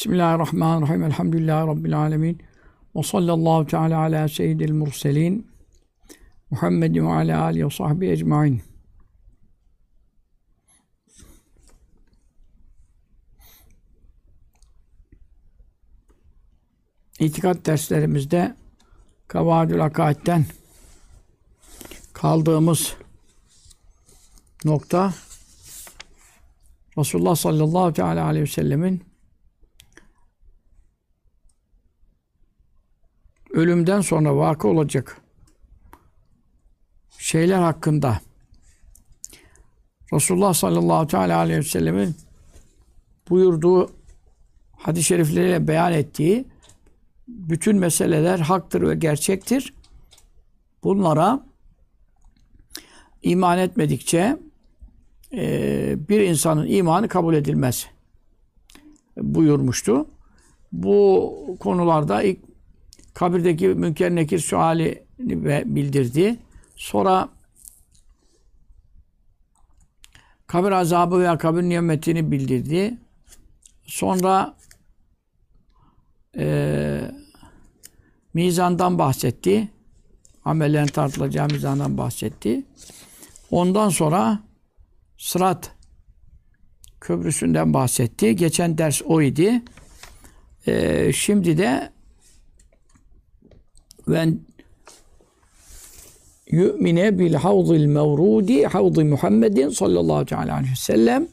Bismillahirrahmanirrahim. Elhamdülillahi Rabbil alemin. Ve sallallahu teala ala seyyidil murselin. Muhammedin ve ala alihi ve sahbihi ecmain. İtikat derslerimizde Kavadül Akaid'den kaldığımız nokta Resulullah sallallahu teala aleyhi ve sellemin ölümden sonra vakı olacak şeyler hakkında Resulullah sallallahu teala aleyhi ve sellemin buyurduğu hadis-i şerifleriyle beyan ettiği bütün meseleler haktır ve gerçektir. Bunlara iman etmedikçe e, bir insanın imanı kabul edilmez buyurmuştu. Bu konularda ilk kabirdeki münker nekir suali bildirdi. Sonra kabir azabı veya kabir nimetini bildirdi. Sonra e, mizandan bahsetti. Amellerin tartılacağı mizandan bahsetti. Ondan sonra Sırat köprüsünden bahsetti. Geçen ders o idi. Ee, şimdi de ben yu'mine bil havzil mevrudi havzi Muhammedin sallallahu teala aleyhi ve sellem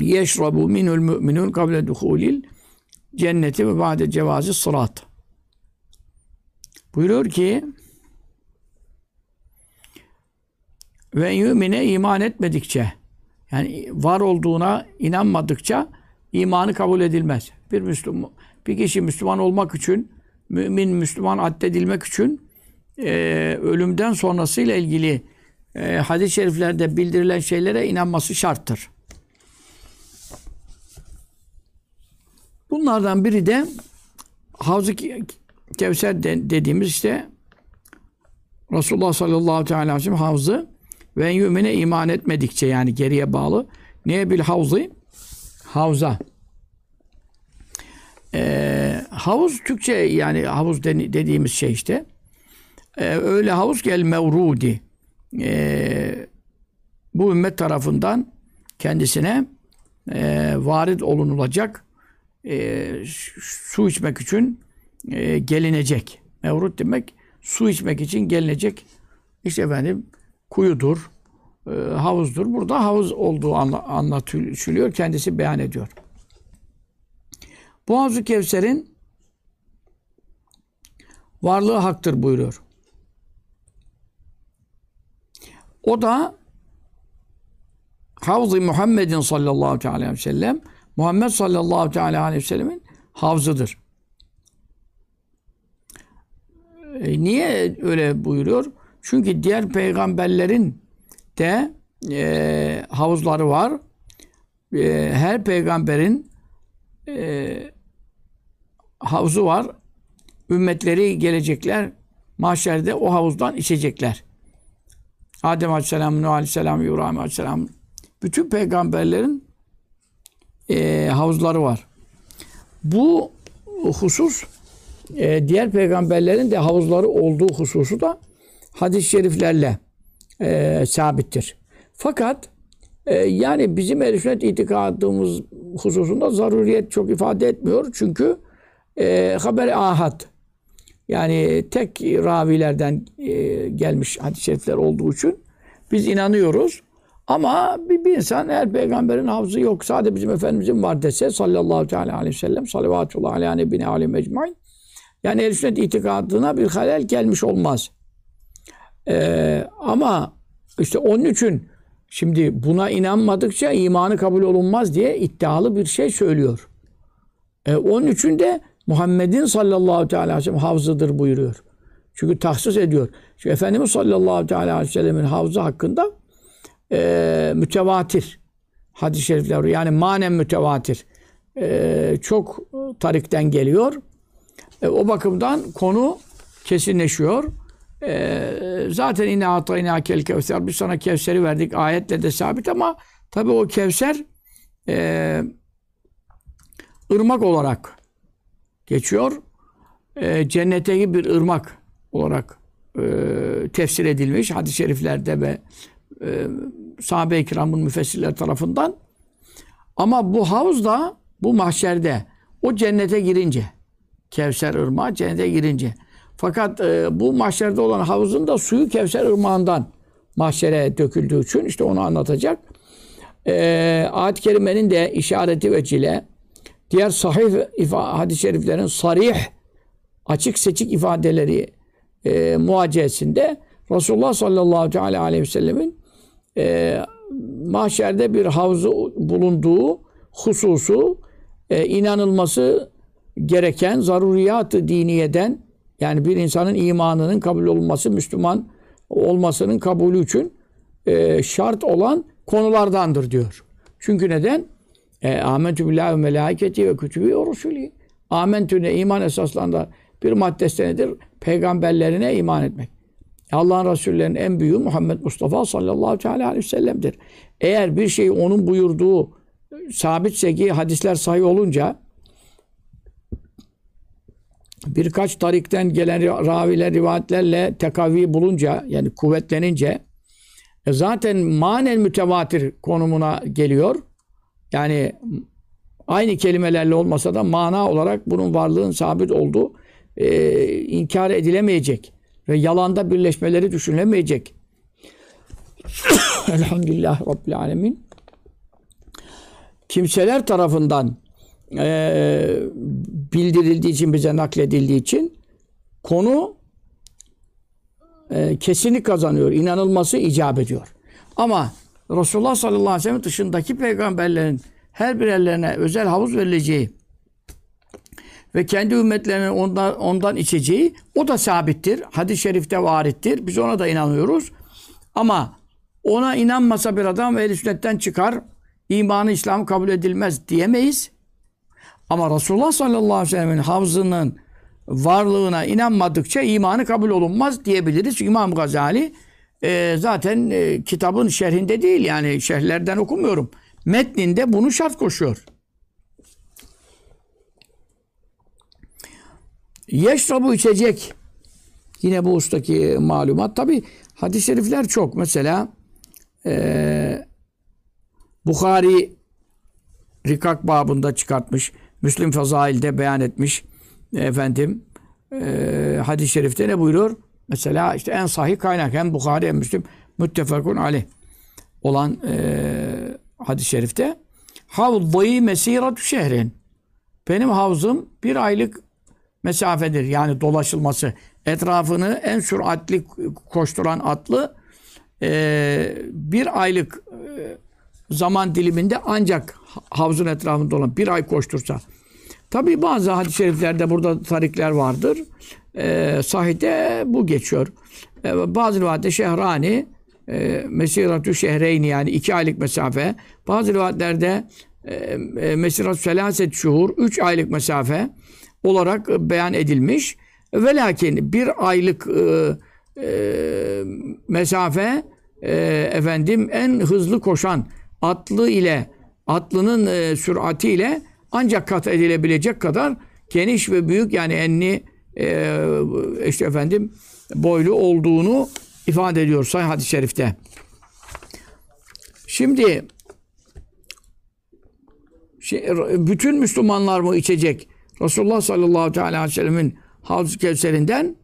yeşrabu minul müminun kable duhulil cenneti ve ba'de cevazi sırat. Buyuruyor ki ve yümine iman etmedikçe yani var olduğuna inanmadıkça imanı kabul edilmez. Bir Müslüman bir kişi Müslüman olmak için mümin Müslüman addedilmek için e, ölümden sonrasıyla ilgili e, hadis-i şeriflerde bildirilen şeylere inanması şarttır. Bunlardan biri de Havz-ı Kevser dediğimiz işte Resulullah sallallahu aleyhi ve sellem havzı ve yümine iman etmedikçe yani geriye bağlı. Neye bil havzı? Havza. Ee, havuz Türkçe yani havuz dediğimiz şey işte. Ee, öyle havuz gel mevrudi. Ee, bu ümmet tarafından kendisine e, varit olunulacak e, su içmek için e, gelinecek. Mevrut demek su içmek için gelinecek işte efendim kuyudur, e, havuzdur. Burada havuz olduğu anla, anlatılıyor. Kendisi beyan ediyor. Bu havzu Kevser'in varlığı haktır buyuruyor. O da Havz-ı Muhammedin sallallahu aleyhi ve sellem Muhammed sallallahu aleyhi ve sellemin havzıdır. E, niye öyle buyuruyor? Çünkü diğer peygamberlerin de e, havuzları var. E, her peygamberin e, havuzu var. Ümmetleri gelecekler. Mahşerde o havuzdan içecekler. Adem Aleyhisselam, Nuh Aleyhisselam, İbrahim Aleyhisselam. Bütün peygamberlerin e, havuzları var. Bu husus e, diğer peygamberlerin de havuzları olduğu hususu da hadis-i şeriflerle e, sabittir. Fakat e, yani bizim sünnet itikadımız hususunda zaruriyet çok ifade etmiyor. Çünkü e, haber ahad yani tek ravilerden e, gelmiş hadis-i şerifler olduğu için biz inanıyoruz. Ama bir, bir insan her peygamberin hafızı yok. Sadece bizim Efendimizin var dese sallallahu teala aleyhi ve sellem salavatullah aleyhi nebine aleyhi mecmain. Yani ehl sünnet itikadına bir halel gelmiş olmaz. Ee, ama işte onun için şimdi buna inanmadıkça imanı kabul olunmaz diye iddialı bir şey söylüyor. Ee, onun için de Muhammed'in sallallahu teala aleyhi ve sellem havzıdır buyuruyor. Çünkü tahsis ediyor. Çünkü Efendimiz sallallahu teala aleyhi ve sellemin havzı hakkında e, mütevatir hadis-i şerifler yani manen mütevatir e, çok tarikten geliyor. E, o bakımdan konu kesinleşiyor. E, zaten inne atayna kel kevser biz sana Kevser'i verdik ayetle de sabit ama tabi o Kevser e, ırmak olarak geçiyor. E, cennetteki bir ırmak olarak e, tefsir edilmiş hadis-i şeriflerde ve e, sahabe-i kiramın müfessirler tarafından. Ama bu havuz da bu mahşerde o cennete girince Kevser ırmağı cennete girince fakat e, bu mahşerde olan havuzun da suyu Kevser ırmağından mahşere döküldüğü için işte onu anlatacak. E, Ayet-i Kerime'nin de işareti ve cile diğer sahih hadis-i şeriflerin sarih açık seçik ifadeleri e, muhacesinde Resulullah sallallahu aleyhi ve sellemin e, mahşerde bir havuzu bulunduğu hususu e, inanılması gereken zaruriyat-ı diniyeden yani bir insanın imanının kabul olması, Müslüman olmasının kabulü için e, şart olan konulardandır diyor. Çünkü neden? E, Amentü billahi ve melâiketi ve kütübü ve rusulü. Amentüne iman esaslarında bir maddesi nedir? Peygamberlerine iman etmek. Allah'ın Resullerinin en büyüğü Muhammed Mustafa sallallahu aleyhi ve sellem'dir. Eğer bir şey onun buyurduğu sabitse ki hadisler sahih olunca birkaç tarikten gelen raviler, rivayetlerle tekavvi bulunca yani kuvvetlenince e zaten manen mütevatir konumuna geliyor. Yani aynı kelimelerle olmasa da mana olarak bunun varlığın sabit olduğu e, inkar edilemeyecek ve yalanda birleşmeleri düşünülemeyecek. Elhamdülillah Rabbil Alemin. Kimseler tarafından e, bildirildiği için, bize nakledildiği için konu e, kesinlik kazanıyor. inanılması icap ediyor. Ama Resulullah sallallahu aleyhi ve sellem dışındaki peygamberlerin her birerlerine özel havuz verileceği ve kendi ümmetlerine ondan, ondan içeceği o da sabittir. Hadis-i şerifte varittir. Biz ona da inanıyoruz. Ama ona inanmasa bir adam ehl sünnetten çıkar, imanı İslam kabul edilmez diyemeyiz. Ama Resulullah sallallahu aleyhi ve sellem'in havzının varlığına inanmadıkça imanı kabul olunmaz diyebiliriz. İmam Gazali e, zaten e, kitabın şerhinde değil yani şerhlerden okumuyorum. Metninde bunu şart koşuyor. Yeşrabu içecek. Yine bu ustaki malumat. Tabi hadis-i şerifler çok. Mesela e, Bukhari Rikak babında çıkartmış. Müslim Fazail'de beyan etmiş. Efendim e, hadis-i şerifte ne buyuruyor? Mesela işte en sahih kaynak hem Bukhari hem Müslim müttefakun aleyh olan e, hadis-i şerifte havdayı mesiratu şehrin benim havzım bir aylık mesafedir. Yani dolaşılması. Etrafını en süratli koşturan atlı e, bir aylık e, zaman diliminde ancak havzun etrafında olan bir ay koştursa. Tabi bazı hadis-i şeriflerde burada tarikler vardır. E, sahide bu geçiyor. E, bazı rivayette şehrani e, mesiratü şehreyni yani iki aylık mesafe. Bazı rivayetlerde e, e, mesiratü selaset şuhur üç aylık mesafe olarak beyan edilmiş. Ve lakin bir aylık e, e, mesafe e, efendim en hızlı koşan atlı ile atlının e, sürati ile ancak kat edilebilecek kadar geniş ve büyük yani enli e, işte efendim boylu olduğunu ifade ediyor Sahih hadis-i şerifte. Şimdi bütün Müslümanlar mı içecek? Resulullah sallallahu aleyhi ve sellemin Havz-ı Kevser'inden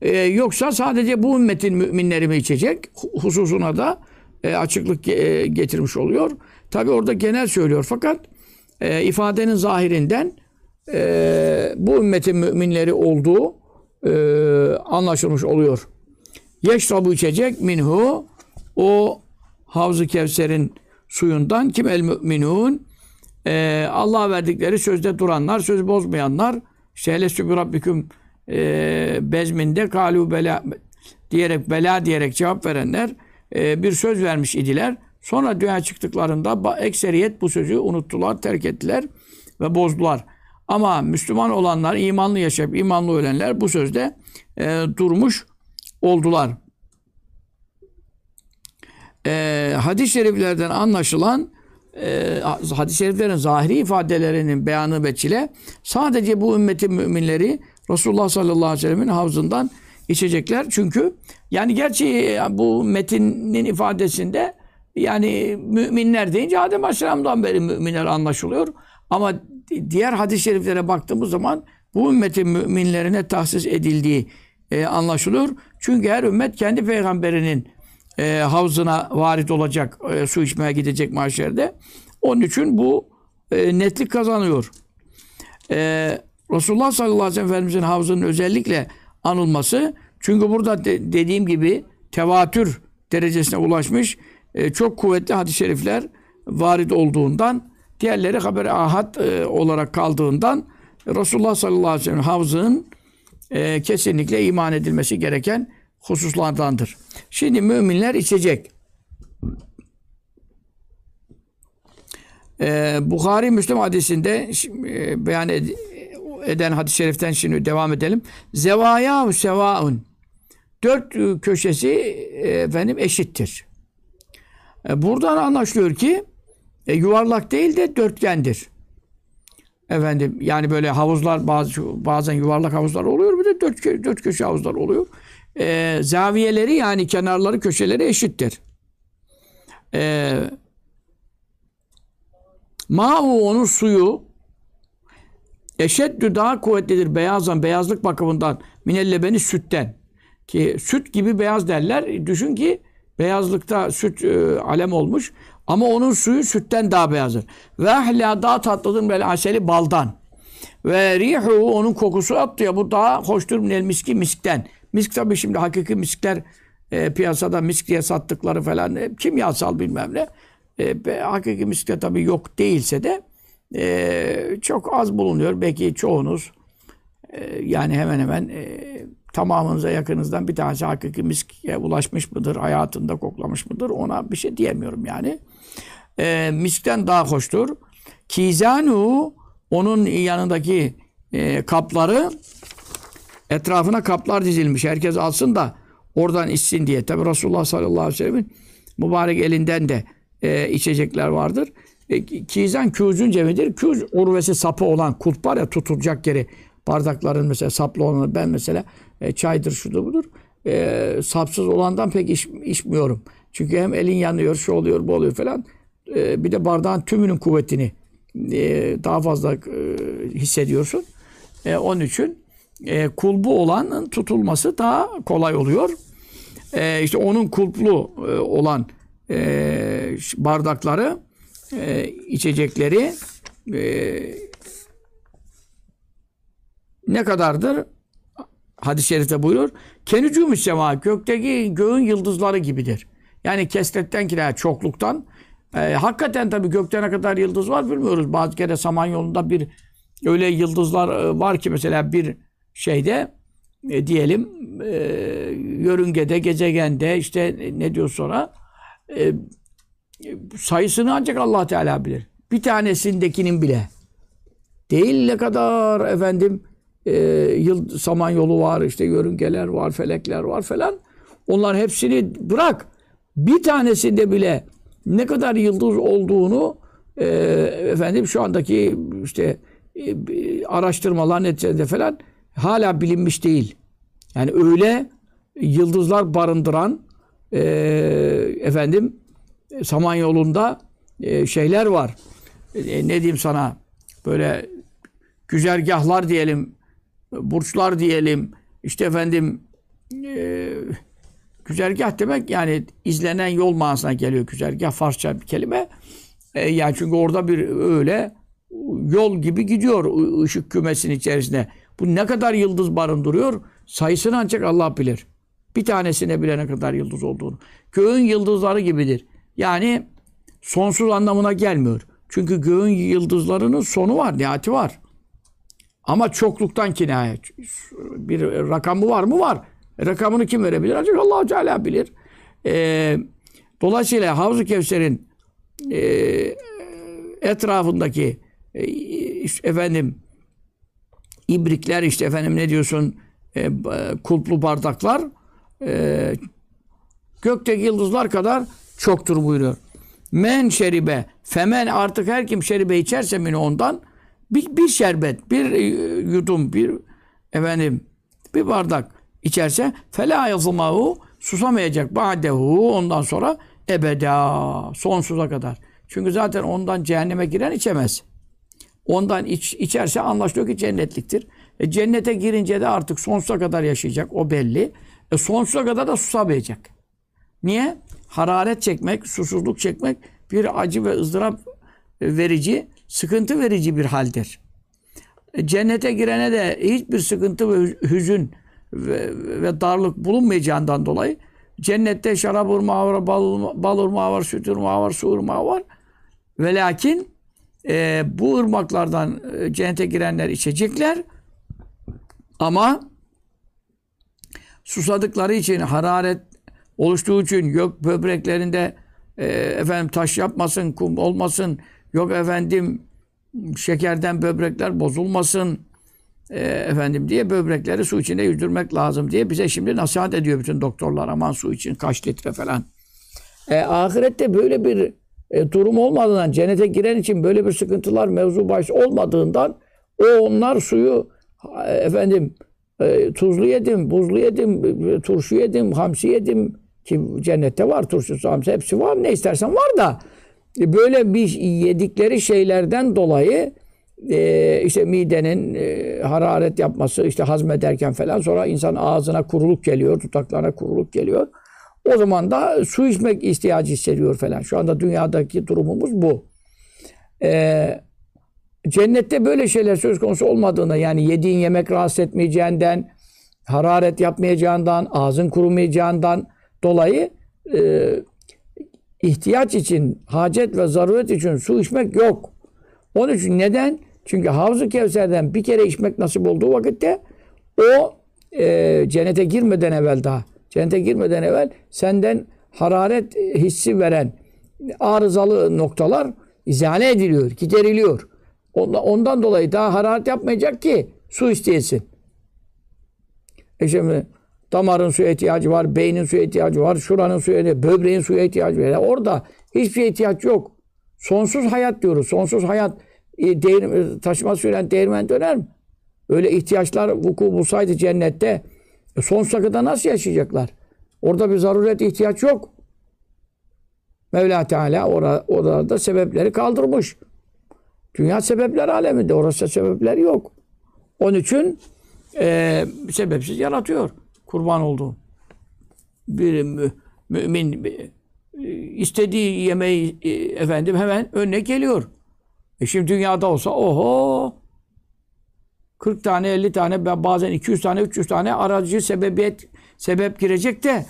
e, yoksa sadece bu ümmetin müminleri mi içecek hususuna da e, açıklık e, getirmiş oluyor. Tabi orada genel söylüyor fakat e, ifadenin zahirinden e, bu ümmetin müminleri olduğu e, anlaşılmış oluyor. Yeşrabu içecek minhu o Havz-ı Kevser'in suyundan kim el müminun e, Allah verdikleri sözde duranlar, söz bozmayanlar işte hele sübü rabbiküm e, bezminde kalu bela diyerek bela diyerek cevap verenler e, bir söz vermiş idiler. Sonra dünya çıktıklarında ekseriyet bu sözü unuttular, terk ettiler ve bozdular. Ama Müslüman olanlar, imanlı yaşayıp imanlı ölenler bu sözde e, durmuş oldular. E, hadis-i şeriflerden anlaşılan e, hadis-i şeriflerin zahiri ifadelerinin beyanı ve çile sadece bu ümmetin müminleri Resulullah sallallahu aleyhi ve sellemin havzından içecekler. Çünkü yani gerçi e, bu metinin ifadesinde yani müminler deyince Adem Aleyhisselam'dan beri müminler anlaşılıyor. Ama diğer hadis-i şeriflere baktığımız zaman bu ümmetin müminlerine tahsis edildiği e, anlaşılıyor. Çünkü her ümmet kendi peygamberinin e, havzına varit olacak, e, su içmeye gidecek mahşerde. Onun için bu e, netlik kazanıyor. E, Resulullah sallallahu aleyhi ve sellem Efendimizin havzının özellikle anılması çünkü burada de, dediğim gibi tevatür derecesine ulaşmış e, çok kuvvetli hadis-i şerifler varit olduğundan diğerleri haber ahad e, olarak kaldığından Resulullah sallallahu aleyhi ve sellem havzının e, kesinlikle iman edilmesi gereken hususlardandır. Şimdi müminler içecek. Ee, Bukhari Müslim hadisinde e, beyan ed- eden hadis-i şeriften şimdi devam edelim. Zevaya sevaun. Dört e, köşesi e, efendim eşittir. E, buradan anlaşılıyor ki e, yuvarlak değil de dörtgendir. Efendim yani böyle havuzlar bazı bazen yuvarlak havuzlar oluyor bir de dört, dört köşe havuzlar oluyor. E, zaviyeleri yani kenarları köşeleri eşittir. E, Ma'u onun suyu eşeddü daha kuvvetlidir beyazdan beyazlık bakımından minellebeni sütten ki süt gibi beyaz derler. Düşün ki beyazlıkta süt e, alem olmuş ama onun suyu sütten daha beyazdır. Ve ahla daha tatlıdır böyle aseli baldan. Ve rihu onun kokusu attı ya bu daha hoştur minel miski miskten. Misk tabii şimdi hakiki miskler e, piyasada misk diye sattıkları falan e, kimyasal bilmem ne. E, hakiki misk de tabii yok değilse de e, çok az bulunuyor. Belki çoğunuz e, yani hemen hemen e, tamamınıza yakınızdan bir tanesi hakiki miske ulaşmış mıdır? Hayatında koklamış mıdır? Ona bir şey diyemiyorum yani. E, miskten daha hoştur. Kizanu onun yanındaki e, kapları etrafına kaplar dizilmiş. Herkes alsın da oradan içsin diye. Tabi Resulullah sallallahu aleyhi ve sellem'in mübarek elinden de e, içecekler vardır. E, kizan küzün cemidir. Küz urvesi sapı olan kulp var ya tutulacak yeri. Bardakların mesela saplı olanı ben mesela e, çaydır şudur budur. E, sapsız olandan pek iç, içmiyorum. Çünkü hem elin yanıyor, şu oluyor, bu oluyor falan. E, bir de bardağın tümünün kuvvetini e, daha fazla e, hissediyorsun. E, onun için e, kulbu olanın tutulması daha kolay oluyor. E, işte onun kulplu e, olan e, bardakları, e, içecekleri e, ne kadardır? Hadis-i şerifte buyurur. Kenücümüş sema gökteki göğün yıldızları gibidir. Yani kesretten ki çokluktan. E, hakikaten tabii gökte ne kadar yıldız var bilmiyoruz. Bazı kere Samanyolu'nda bir öyle yıldızlar e, var ki mesela bir şeyde e, diyelim e, yörüngede, gezegende işte ne diyor sonra e, sayısını ancak Allah Teala bilir. Bir tanesindekinin bile. Değil ne kadar efendim e, yıl samanyolu var, işte yörüngeler var, felekler var falan. Onların hepsini bırak. Bir tanesinde bile ne kadar yıldız olduğunu e, efendim şu andaki işte e, araştırmalar neticesinde falan hala bilinmiş değil. Yani öyle yıldızlar barındıran e, efendim Samanyolu'nda e, şeyler var. E, ne diyeyim sana? Böyle güzergahlar diyelim, burçlar diyelim. İşte efendim e, güzergah demek yani izlenen yol manasına geliyor güzergah Farsça bir kelime. E, yani çünkü orada bir öyle yol gibi gidiyor ışık kümesinin içerisinde. Bu ne kadar yıldız barındırıyor? Sayısını ancak Allah bilir. Bir tanesine bile ne kadar yıldız olduğunu. Göğün yıldızları gibidir. Yani sonsuz anlamına gelmiyor. Çünkü göğün yıldızlarının sonu var, nihati var. Ama çokluktan kinaye. Bir rakamı var mı? Var. Rakamını kim verebilir? Ancak allah Teala bilir. Ee, dolayısıyla Havzu Kevser'in e, etrafındaki e, efendim ibrikler işte efendim ne diyorsun e, kulplu bardaklar e, gökteki yıldızlar kadar çoktur buyuruyor. Men şeribe. Femen artık her kim şeribe içerse mini ondan bir, bir şerbet, bir e, yudum, bir efendim bir bardak içerse fela yazmahu susamayacak ba'dehu ondan sonra ebeda sonsuza kadar. Çünkü zaten ondan cehenneme giren içemez. Ondan iç, içerse anlaşılıyor ki cennetliktir. E, cennete girince de artık sonsuza kadar yaşayacak. O belli. E, sonsuza kadar da susamayacak. Niye? Hararet çekmek, susuzluk çekmek bir acı ve ızdırap verici, sıkıntı verici bir haldir. E, cennete girene de hiçbir sıkıntı ve hüzün ve, ve darlık bulunmayacağından dolayı cennette şarap ırmağı var, bal, bal ırmağı var, süt ırmağı var, su ırmağı var. Ve lakin e, bu ırmaklardan e, cennete girenler içecekler. Ama susadıkları için hararet oluştuğu için yok böbreklerinde e, efendim taş yapmasın, kum olmasın, yok efendim şekerden böbrekler bozulmasın e, efendim diye böbrekleri su içinde yüzdürmek lazım diye bize şimdi nasihat ediyor bütün doktorlar aman su için kaç litre falan. E, ahirette böyle bir e, durum olmadığından cennete giren için böyle bir sıkıntılar mevzu bahis olmadığından o onlar suyu e, efendim e, tuzlu yedim, buzlu yedim, e, turşu yedim, hamsi yedim ki cennette var turşusu, hamsi hepsi var ne istersen var da böyle bir yedikleri şeylerden dolayı e, işte midenin e, hararet yapması, işte hazmederken falan sonra insan ağzına kuruluk geliyor, tutaklarına kuruluk geliyor. O zaman da su içmek ihtiyacı hissediyor falan. Şu anda dünyadaki durumumuz bu. Ee, cennette böyle şeyler söz konusu olmadığına yani yediğin yemek rahatsız etmeyeceğinden, hararet yapmayacağından, ağzın kurumayacağından dolayı e, ihtiyaç için, hacet ve zaruret için su içmek yok. Onun için neden? Çünkü Havz-ı Kevser'den bir kere içmek nasip olduğu vakitte o e, cennete girmeden evvel daha Cennete girmeden evvel senden hararet hissi veren arızalı noktalar izale ediliyor, gideriliyor. Ondan dolayı daha hararet yapmayacak ki su isteyesin. E şimdi damarın suya ihtiyacı var, beynin suya ihtiyacı var, şuranın suya böbreğin suya ihtiyacı var. orada hiçbir ihtiyaç yok. Sonsuz hayat diyoruz. Sonsuz hayat e, değir, taşıma suyla değirmen döner mi? Öyle ihtiyaçlar vuku bulsaydı cennette e sonsuza kadar nasıl yaşayacaklar? Orada bir zaruret ihtiyaç yok. Mevla Teala orada, orada sebepleri kaldırmış. Dünya sebepler aleminde. Orası sebepler yok. Onun için e, sebepsiz yaratıyor. Kurban olduğu. Bir mü, mümin e, istediği yemeği e, efendim hemen önüne geliyor. E şimdi dünyada olsa oho 40 tane 50 tane bazen 200 tane 300 tane aracı sebebiyet sebep girecek de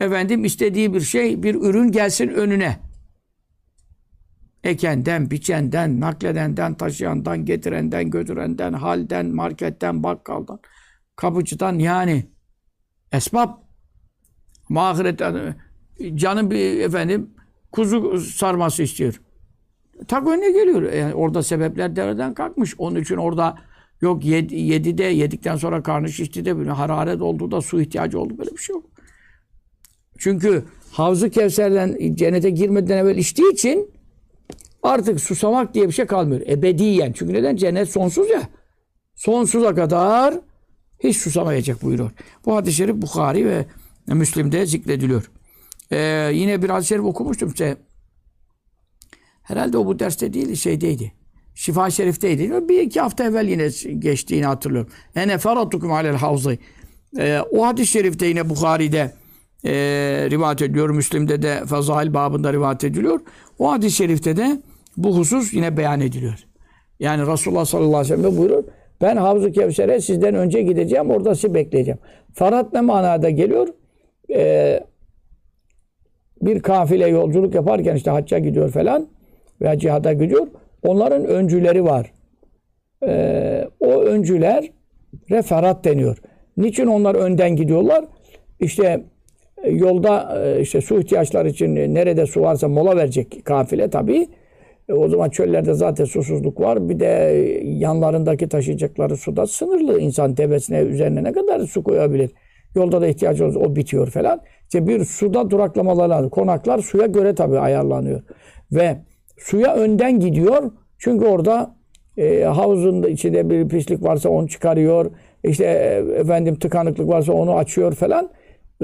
efendim istediği bir şey bir ürün gelsin önüne. Ekenden, biçenden, nakledenden, taşıyandan, getirenden, götürenden, halden, marketten, bakkaldan, kapıcıdan yani esbab mahiretten canım bir efendim kuzu sarması istiyor. Tak önüne geliyor. Yani orada sebepler devreden kalkmış. Onun için orada Yok yedi, yedi de yedikten sonra karnı şişti de böyle hararet oldu da su ihtiyacı oldu böyle bir şey yok. Çünkü Havzu Kevser'den cennete girmeden evvel içtiği için artık susamak diye bir şey kalmıyor. Ebediyen. Çünkü neden? Cennet sonsuz ya. Sonsuza kadar hiç susamayacak buyuruyor. Bu hadis-i şerif Bukhari ve Müslim'de zikrediliyor. Ee, yine bir hadis-i şerif okumuştum size. Herhalde o bu derste değil, şeydeydi. Şifa Şerif'teydi. Bir iki hafta evvel yine geçtiğini hatırlıyorum. Ene feratukum alel havzı. Ee, o hadis-i şerifte yine Bukhari'de e, rivayet ediliyor. Müslim'de de Fazail babında rivayet ediliyor. O hadis-i şerifte de bu husus yine beyan ediliyor. Yani Resulullah sallallahu aleyhi ve sellem buyurur. Ben Havzu Kevser'e sizden önce gideceğim. Orada sizi bekleyeceğim. Farat ne manada geliyor? Ee, bir kafile yolculuk yaparken işte hacca gidiyor falan veya cihada gidiyor. Onların öncüleri var. Ee, o öncüler referat deniyor. Niçin onlar önden gidiyorlar? İşte e, yolda e, işte su ihtiyaçları için nerede su varsa mola verecek kafile tabii. E, o zaman çöllerde zaten susuzluk var. Bir de yanlarındaki taşıyacakları suda sınırlı. insan tepesine üzerine ne kadar su koyabilir? Yolda da ihtiyacı olursa o bitiyor falan. İşte bir suda duraklamalar lazım. Konaklar suya göre tabii ayarlanıyor. Ve suya önden gidiyor. Çünkü orada e, havuzun içinde bir pislik varsa onu çıkarıyor. İşte e, efendim tıkanıklık varsa onu açıyor falan.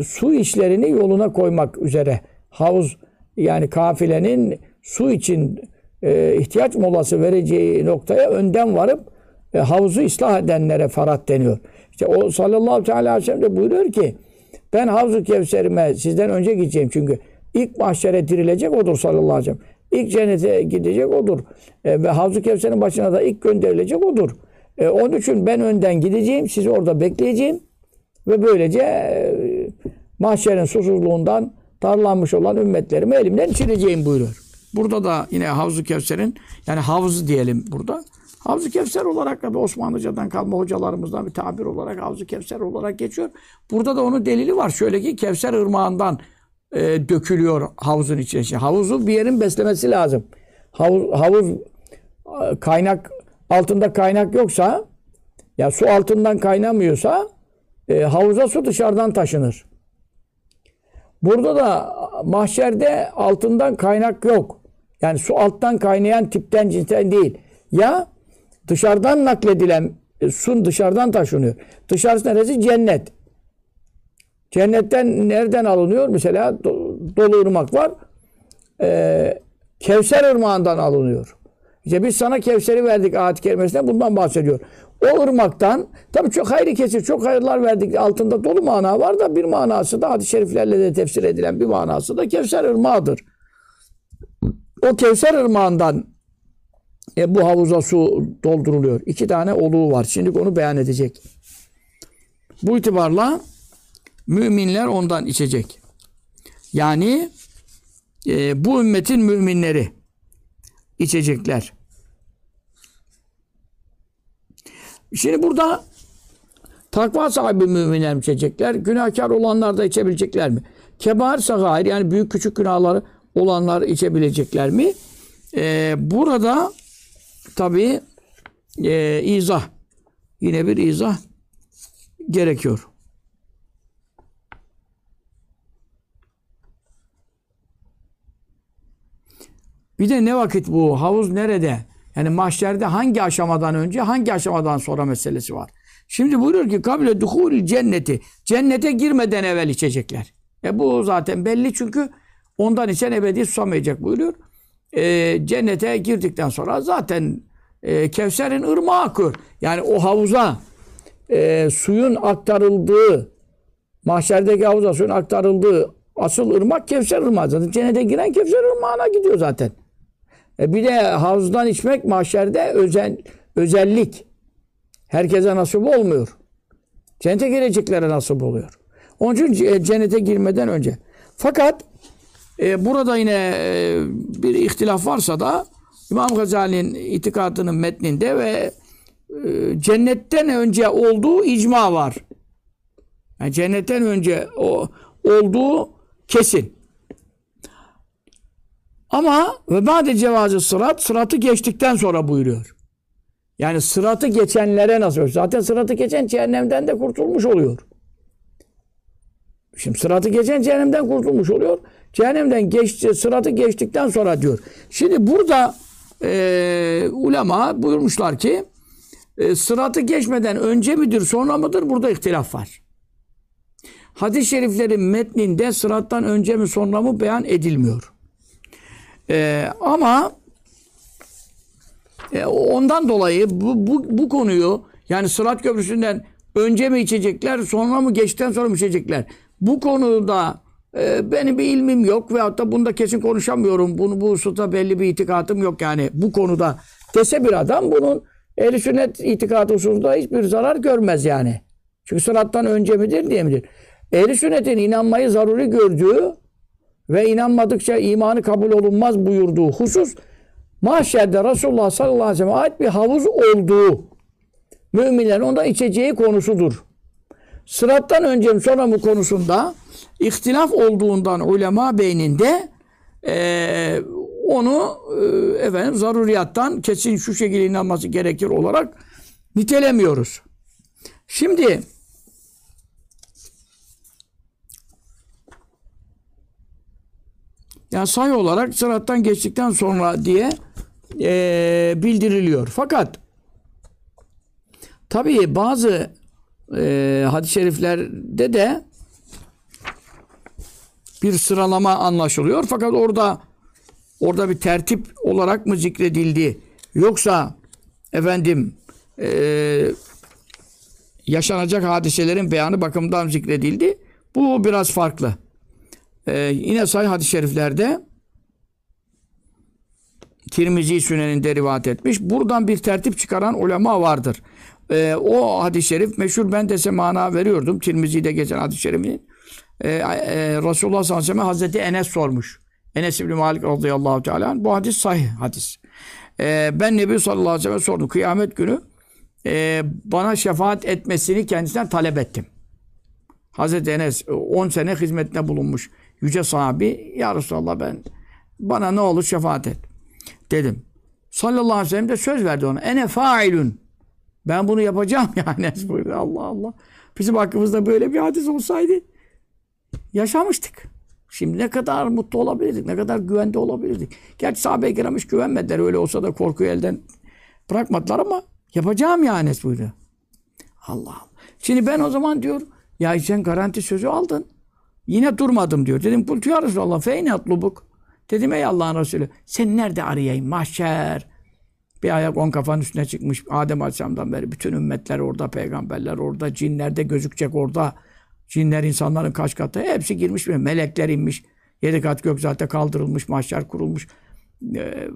Su işlerini yoluna koymak üzere. Havuz yani kafilenin su için e, ihtiyaç molası vereceği noktaya önden varıp e, havuzu ıslah edenlere farat deniyor. İşte o sallallahu aleyhi ve sellem de buyuruyor ki ben Havzu Kevser'ime sizden önce gideceğim çünkü ilk mahşere dirilecek odur sallallahu aleyhi ve sellem. İlk cennete gidecek odur. E, ve Havzu Kevser'in başına da ilk gönderilecek odur. E, onun için ben önden gideceğim, sizi orada bekleyeceğim ve böylece e, mahşerin susuzluğundan darlanmış olan ümmetlerimi elimden içireceğim buyuruyor. Burada da yine Havzu Kevser'in yani havzu diyelim burada. Havzu Kevser olarak da Osmanlıcadan kalma hocalarımızdan bir tabir olarak Havzu Kevser olarak geçiyor. Burada da onun delili var. Şöyle ki Kevser ırmağından e, dökülüyor havuzun içine. Şimdi havuzu bir yerin beslemesi lazım. Havuz, havuz e, kaynak altında kaynak yoksa ya su altından kaynamıyorsa e, havuza su dışarıdan taşınır. Burada da mahşerde altından kaynak yok. Yani su alttan kaynayan tipten cinsten değil. Ya dışarıdan nakledilen e, su dışarıdan taşınıyor. Dışarısı neresi? Cennet. Cennetten nereden alınıyor? Mesela do- dolu ırmak var. Ee, Kevser ırmağından alınıyor. İşte biz sana Kevser'i verdik ayet-i bundan bahsediyor. O ırmaktan tabii çok hayri kesir, çok hayırlar verdik. Altında dolu mana var da bir manası da hadis-i şeriflerle de tefsir edilen bir manası da Kevser ırmağıdır. O Kevser ırmağından e, bu havuza su dolduruluyor. İki tane oluğu var. Şimdi onu beyan edecek. Bu itibarla müminler ondan içecek. Yani e, bu ümmetin müminleri içecekler. Şimdi burada takva sahibi müminler mi içecekler? Günahkar olanlar da içebilecekler mi? Kebar sagair yani büyük küçük günahları olanlar içebilecekler mi? Ee, burada tabi e, izah yine bir izah gerekiyor. Bir de ne vakit bu? Havuz nerede? Yani mahşerde hangi aşamadan önce, hangi aşamadan sonra meselesi var. Şimdi buyuruyor ki kabile duhul cenneti. Cennete girmeden evvel içecekler. E bu zaten belli çünkü ondan içen ebedi susamayacak buyuruyor. E, cennete girdikten sonra zaten e, Kevser'in ırmağı akıyor. Yani o havuza e, suyun aktarıldığı mahşerdeki havuza suyun aktarıldığı asıl ırmak Kevser ırmağı. Zaten cennete giren Kevser ırmağına gidiyor zaten. E bir de havuzdan içmek mahşerde özel, özellik. Herkese nasip olmuyor. Cennete gireceklere nasip oluyor. Onun için cennete girmeden önce. Fakat e, burada yine e, bir ihtilaf varsa da İmam Gazali'nin itikadının metninde ve e, cennetten önce olduğu icma var. Yani cennetten önce o olduğu kesin. Ama ve bade cevazı sırat, sıratı geçtikten sonra buyuruyor. Yani sıratı geçenlere nasıl? Zaten sıratı geçen cehennemden de kurtulmuş oluyor. Şimdi sıratı geçen cehennemden kurtulmuş oluyor. Cehennemden geçti, sıratı geçtikten sonra diyor. Şimdi burada e, ulema buyurmuşlar ki e, sıratı geçmeden önce midir sonra mıdır? Burada ihtilaf var. Hadis-i şeriflerin metninde sırattan önce mi sonra mı beyan edilmiyor. Ee, ama e, ondan dolayı bu, bu, bu konuyu yani Sırat Köprüsü'nden önce mi içecekler sonra mı geçtikten sonra mı içecekler? Bu konuda e, benim bir ilmim yok veyahut da bunda kesin konuşamıyorum. Bunu bu hususta belli bir itikatım yok yani bu konuda dese bir adam bunun ehl sünnet itikadı hususunda hiçbir zarar görmez yani. Çünkü sırattan önce midir diye midir? Ehl-i sünnetin inanmayı zaruri gördüğü ve inanmadıkça imanı kabul olunmaz buyurduğu husus mahşerde Resulullah sallallahu aleyhi ve sellem'e ait bir havuz olduğu müminlerin onda içeceği konusudur sırattan önce mi sonra mı konusunda ihtilaf olduğundan ulema beyninde e, onu e, efendim zaruriyattan kesin şu şekilde inanması gerekir olarak nitelemiyoruz. Şimdi yani sayı olarak sırattan geçtikten sonra diye e, bildiriliyor. Fakat tabii bazı e, hadis-i şeriflerde de bir sıralama anlaşılıyor. Fakat orada orada bir tertip olarak mı zikredildi? Yoksa efendim e, yaşanacak hadiselerin beyanı bakımından zikredildi. Bu biraz farklı. E, yine sahih hadis-i şeriflerde Tirmizi Sünen'inde rivayet etmiş. Buradan bir tertip çıkaran ulema vardır. E, o hadis-i şerif meşhur ben de size mana veriyordum. Tirmizi'de geçen hadis-i şerifin. E, e, Resulullah sallallahu aleyhi ve sellem Hazreti Enes sormuş. Enes İbni Malik radıyallahu teala. Bu hadis sahih hadis. E, ben Nebi sallallahu aleyhi ve sellem sordum. Kıyamet günü e, bana şefaat etmesini kendisinden talep ettim. Hazreti Enes 10 sene hizmetine bulunmuş. Yüce sahabi ya Resulallah ben bana ne olur şefaat et dedim. Sallallahu aleyhi ve sellem de söz verdi ona. Ene failun. Ben bunu yapacağım yani. Allah Allah. Bizim hakkımızda böyle bir hadis olsaydı yaşamıştık. Şimdi ne kadar mutlu olabilirdik, ne kadar güvende olabilirdik. Gerçi sahabe-i kiram hiç güvenmediler. Öyle olsa da korkuyu elden bırakmadılar ama yapacağım yani buyurdu. Allah Allah. Şimdi ben o zaman diyor ya sen garanti sözü aldın. Yine durmadım diyor. Dedim kultu ya Resulallah feyne atlubuk. Dedim ey Allah'ın Resulü sen nerede arayayım mahşer. Bir ayak on kafanın üstüne çıkmış. Adem Aleyhisselam'dan beri bütün ümmetler orada, peygamberler orada, cinler de gözükecek orada. Cinler insanların kaç katı hepsi girmiş mi? Melekler inmiş. Yedi kat gök zaten kaldırılmış, mahşer kurulmuş. Ee,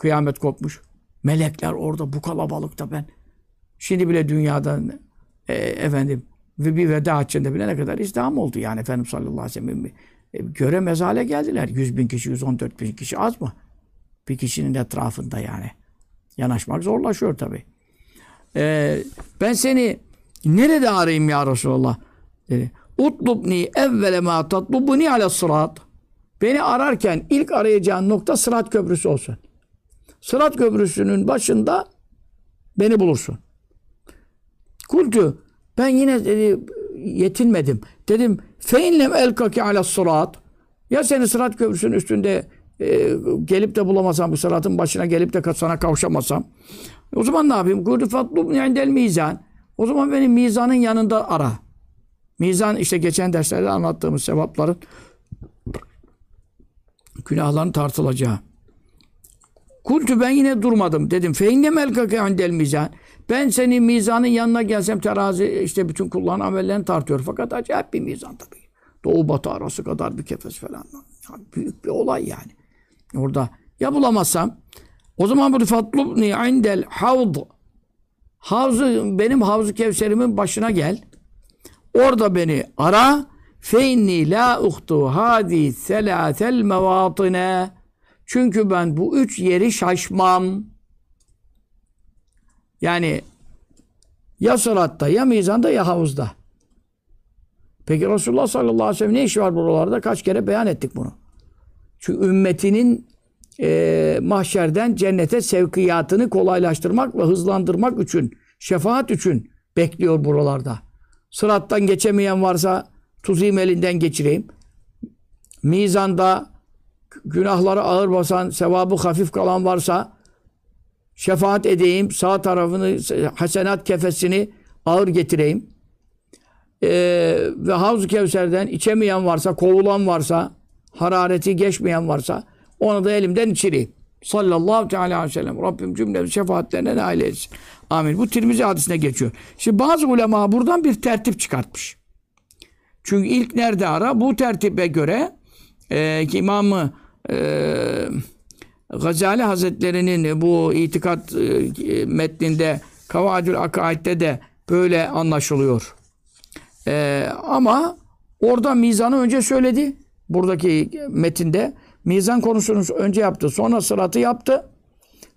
kıyamet kopmuş. Melekler orada bu kalabalıkta ben. Şimdi bile dünyadan e, efendim ve bir veda haccında bile ne kadar izdiham oldu yani Efendimiz sallallahu aleyhi ve sellem e, göremez hale geldiler. 100 bin kişi, 114 bin kişi az mı? Bir kişinin etrafında yani. Yanaşmak zorlaşıyor tabi. Ee, ben seni nerede arayayım ya Resulallah? Dedi. Utlubni evvele ma tatlubuni ala sırat. Beni ararken ilk arayacağın nokta sırat köprüsü olsun. Sırat köprüsünün başında beni bulursun. Kultu ben yine dedi, yetinmedim. Dedim feinlem elkaki ala sırat. Ya seni sırat köprüsünün üstünde e, gelip de bulamasam bu sıratın başına gelip de sana kavuşamasam o zaman ne yapayım? Kultu fatlubni indel mizan. O zaman beni mizanın yanında ara. Mizan işte geçen derslerde anlattığımız sevapların günahların tartılacağı. Kultu ben yine durmadım. Dedim feinne melkake andel mizan. Ben senin mizanın yanına gelsem terazi işte bütün kulların amellerini tartıyor. Fakat acayip bir mizan tabii. Doğu batı arası kadar bir kefes falan. Yani büyük bir olay yani. Orada ya bulamazsam o zaman bu fatlubni indel havd Havzu, benim havzu kevserimin başına gel. Orada beni ara. Feinni la uhtu hadi selâtel mevatine. Çünkü ben bu üç yeri şaşmam. Yani ya sıratta, ya mizanda, ya havuzda. Peki Resulullah sallallahu aleyhi ve sellem ne işi var buralarda? Kaç kere beyan ettik bunu. Çünkü ümmetinin e, mahşerden cennete sevkiyatını kolaylaştırmak ve hızlandırmak için, şefaat için bekliyor buralarda. Sırattan geçemeyen varsa tuzayım elinden geçireyim. Mizanda günahları ağır basan, sevabı hafif kalan varsa şefaat edeyim. Sağ tarafını, hasenat kefesini ağır getireyim. Ee, ve Havz-ı Kevser'den içemeyen varsa, kovulan varsa, harareti geçmeyen varsa onu da elimden içireyim. Sallallahu teala aleyhi ve sellem. Rabbim cümlemizi şefaatlerine nail etsin. Amin. Bu Tirmizi hadisine geçiyor. Şimdi bazı ulema buradan bir tertip çıkartmış. Çünkü ilk nerede ara? Bu tertibe göre e, İmam-ı e, Gazali Hazretleri'nin bu itikat e, metninde Kavadül Akaid'de de böyle anlaşılıyor. E, ama orada mizanı önce söyledi. Buradaki metinde mizan konusunu önce yaptı. Sonra sıratı yaptı.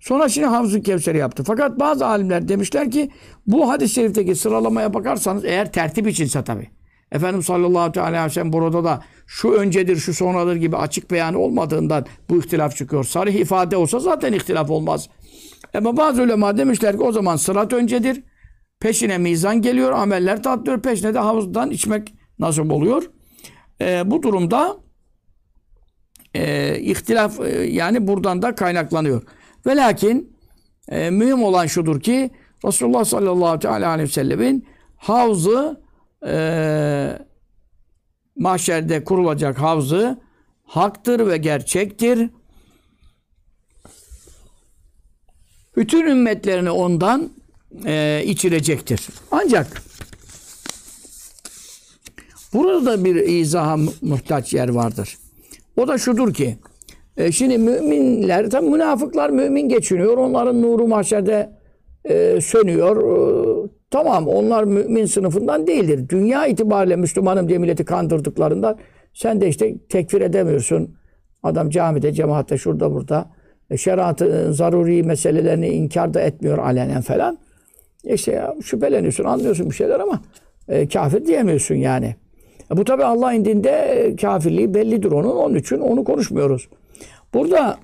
Sonra şimdi Havzu Kevser'i yaptı. Fakat bazı alimler demişler ki bu hadis-i şerifteki sıralamaya bakarsanız eğer tertip içinse tabi. Efendim sallallahu aleyhi ve sellem burada da şu öncedir, şu sonradır gibi açık beyanı olmadığından bu ihtilaf çıkıyor. Sarih ifade olsa zaten ihtilaf olmaz. Ama bazı ulema demişler ki o zaman sırat öncedir. Peşine mizan geliyor, ameller tatlıyor. Peşine de havuzdan içmek nasip oluyor. Ee, bu durumda e, ihtilaf e, yani buradan da kaynaklanıyor. Ve lakin e, mühim olan şudur ki Resulullah sallallahu aleyhi ve sellemin havzı e, mahşerde kurulacak havzı haktır ve gerçektir. Bütün ümmetlerini ondan e, içirecektir. Ancak burada da bir izaha mu- muhtaç yer vardır. O da şudur ki e, şimdi müminler, tabi münafıklar mümin geçiniyor. Onların nuru mahşerde e, sönüyor. E, tamam onlar mümin sınıfından değildir. Dünya itibariyle Müslümanım diye milleti kandırdıklarından sen de işte tekfir edemiyorsun. Adam camide, cemaatte, şurada burada. E, şeriatın zaruri meselelerini inkar da etmiyor alenen falan. İşte ya, şüpheleniyorsun, anlıyorsun bir şeyler ama e, kafir diyemiyorsun yani. E, bu tabi Allah indinde e, kafirliği bellidir onun. Onun için onu konuşmuyoruz. Burada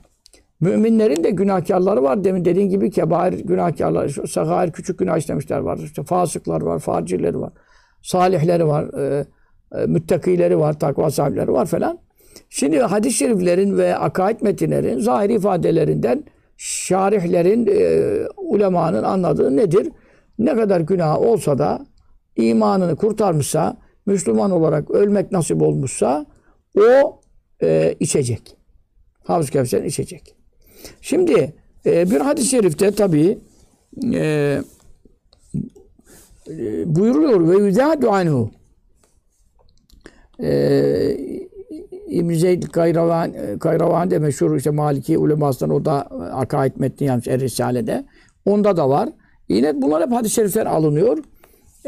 müminlerin de günahkarları var. Demin dediğin gibi kebair günahkarlar, sagair küçük günah işlemişler var. İşte fasıklar var, facirleri var. Salihleri var, e, e, müttakileri var, takva sahipleri var falan. Şimdi hadis-i şeriflerin ve akaid metinlerin zahiri ifadelerinden şarihlerin, e, ulemanın anladığı nedir? Ne kadar günah olsa da imanını kurtarmışsa, Müslüman olarak ölmek nasip olmuşsa o e, içecek. Havuz Kevser'in içecek. Şimdi e, bir hadis-i şerifte tabii e, e, buyuruluyor ve yüzâdu anhu e, İbn-i Zeyd Kayravan, Kayravan de meşhur işte Maliki ulemasından o da akaid metni yazmış Er Risale'de. Onda da var. Yine bunlar hep hadis-i şerifler alınıyor.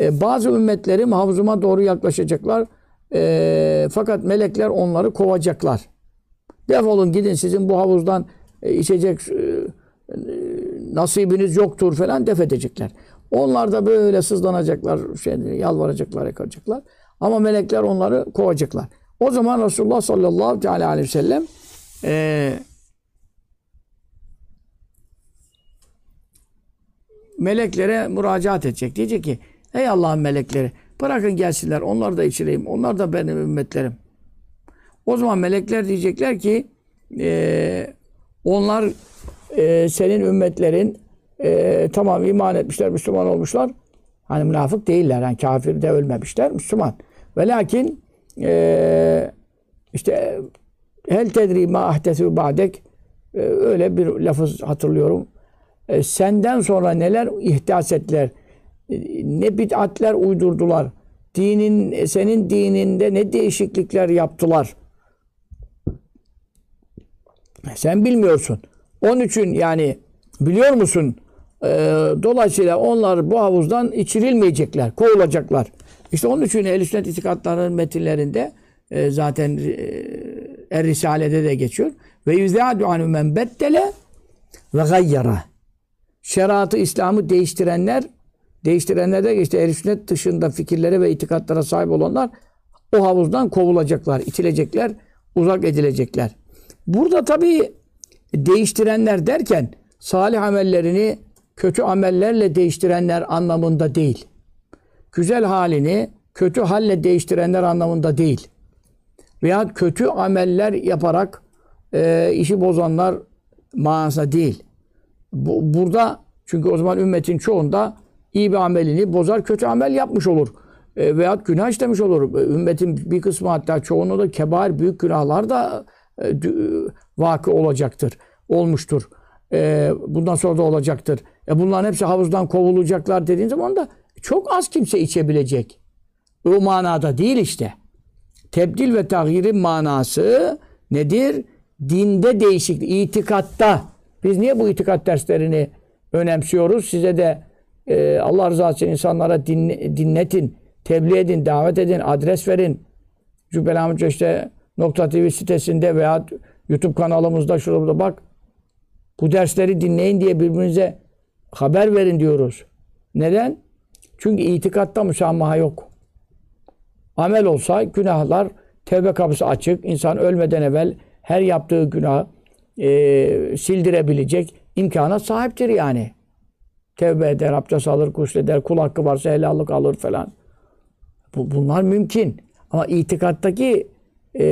E, bazı ümmetlerim havzuma doğru yaklaşacaklar. E, fakat melekler onları kovacaklar. Defolun gidin sizin bu havuzdan e, içecek e, e, nasibiniz yoktur falan def edecekler. Onlar da böyle sızlanacaklar, şey, yalvaracaklar, yakaracaklar. Ama melekler onları kovacaklar. O zaman Resulullah sallallahu aleyhi ve sellem e, meleklere müracaat edecek. Diyecek ki ey Allah'ın melekleri bırakın gelsinler onlar da içireyim. Onlar da benim ümmetlerim. O zaman melekler diyecekler ki e, onlar e, senin ümmetlerin e, tamam iman etmişler, Müslüman olmuşlar. Hani münafık değiller. Yani kafir de ölmemişler. Müslüman. Ve lakin e, işte hel tedri ma ahdesü ba'dek e, öyle bir lafız hatırlıyorum. E, senden sonra neler ihdas ettiler? E, ne bid'atler uydurdular? Dinin, senin dininde ne değişiklikler yaptılar? Sen bilmiyorsun. Onun için yani biliyor musun? Ee, dolayısıyla onlar bu havuzdan içirilmeyecekler, kovulacaklar. İşte onun için ehl sünnet itikatlarının metinlerinde e, zaten e, Er Risale'de de geçiyor. Ve yüzâdu anü men beddele ve gayyara. Şeriatı İslam'ı değiştirenler, değiştirenler de işte ehl sünnet dışında fikirlere ve itikatlara sahip olanlar o havuzdan kovulacaklar, itilecekler, uzak edilecekler. Burada tabii değiştirenler derken salih amellerini kötü amellerle değiştirenler anlamında değil. Güzel halini kötü halle değiştirenler anlamında değil. Veya kötü ameller yaparak e, işi bozanlar manasında değil. Bu, burada çünkü o zaman ümmetin çoğunda iyi bir amelini bozar, kötü amel yapmış olur. E, veya günah işlemiş olur. E, Ümmetin bir kısmı hatta çoğunu da kebair büyük günahlar da e, dü- vakı olacaktır. Olmuştur. E, bundan sonra da olacaktır. E, bunların hepsi havuzdan kovulacaklar dediğin zaman da çok az kimse içebilecek. O manada değil işte. Tebdil ve tahyirin manası nedir? Dinde değişiklik, itikatta. Biz niye bu itikat derslerini önemsiyoruz? Size de e, Allah rızası için insanlara din, dinletin, tebliğ edin, davet edin, adres verin. Cübbeli amca işte Nokta TV sitesinde veya YouTube kanalımızda şurada bak. Bu dersleri dinleyin diye birbirinize haber verin diyoruz. Neden? Çünkü itikatta müsamaha yok. Amel olsa günahlar tevbe kapısı açık. İnsan ölmeden evvel her yaptığı günah e, sildirebilecek imkana sahiptir yani. Tevbe eder, abdest alır, gusleder, kul hakkı varsa helallik alır falan. Bu, bunlar mümkün. Ama itikattaki e,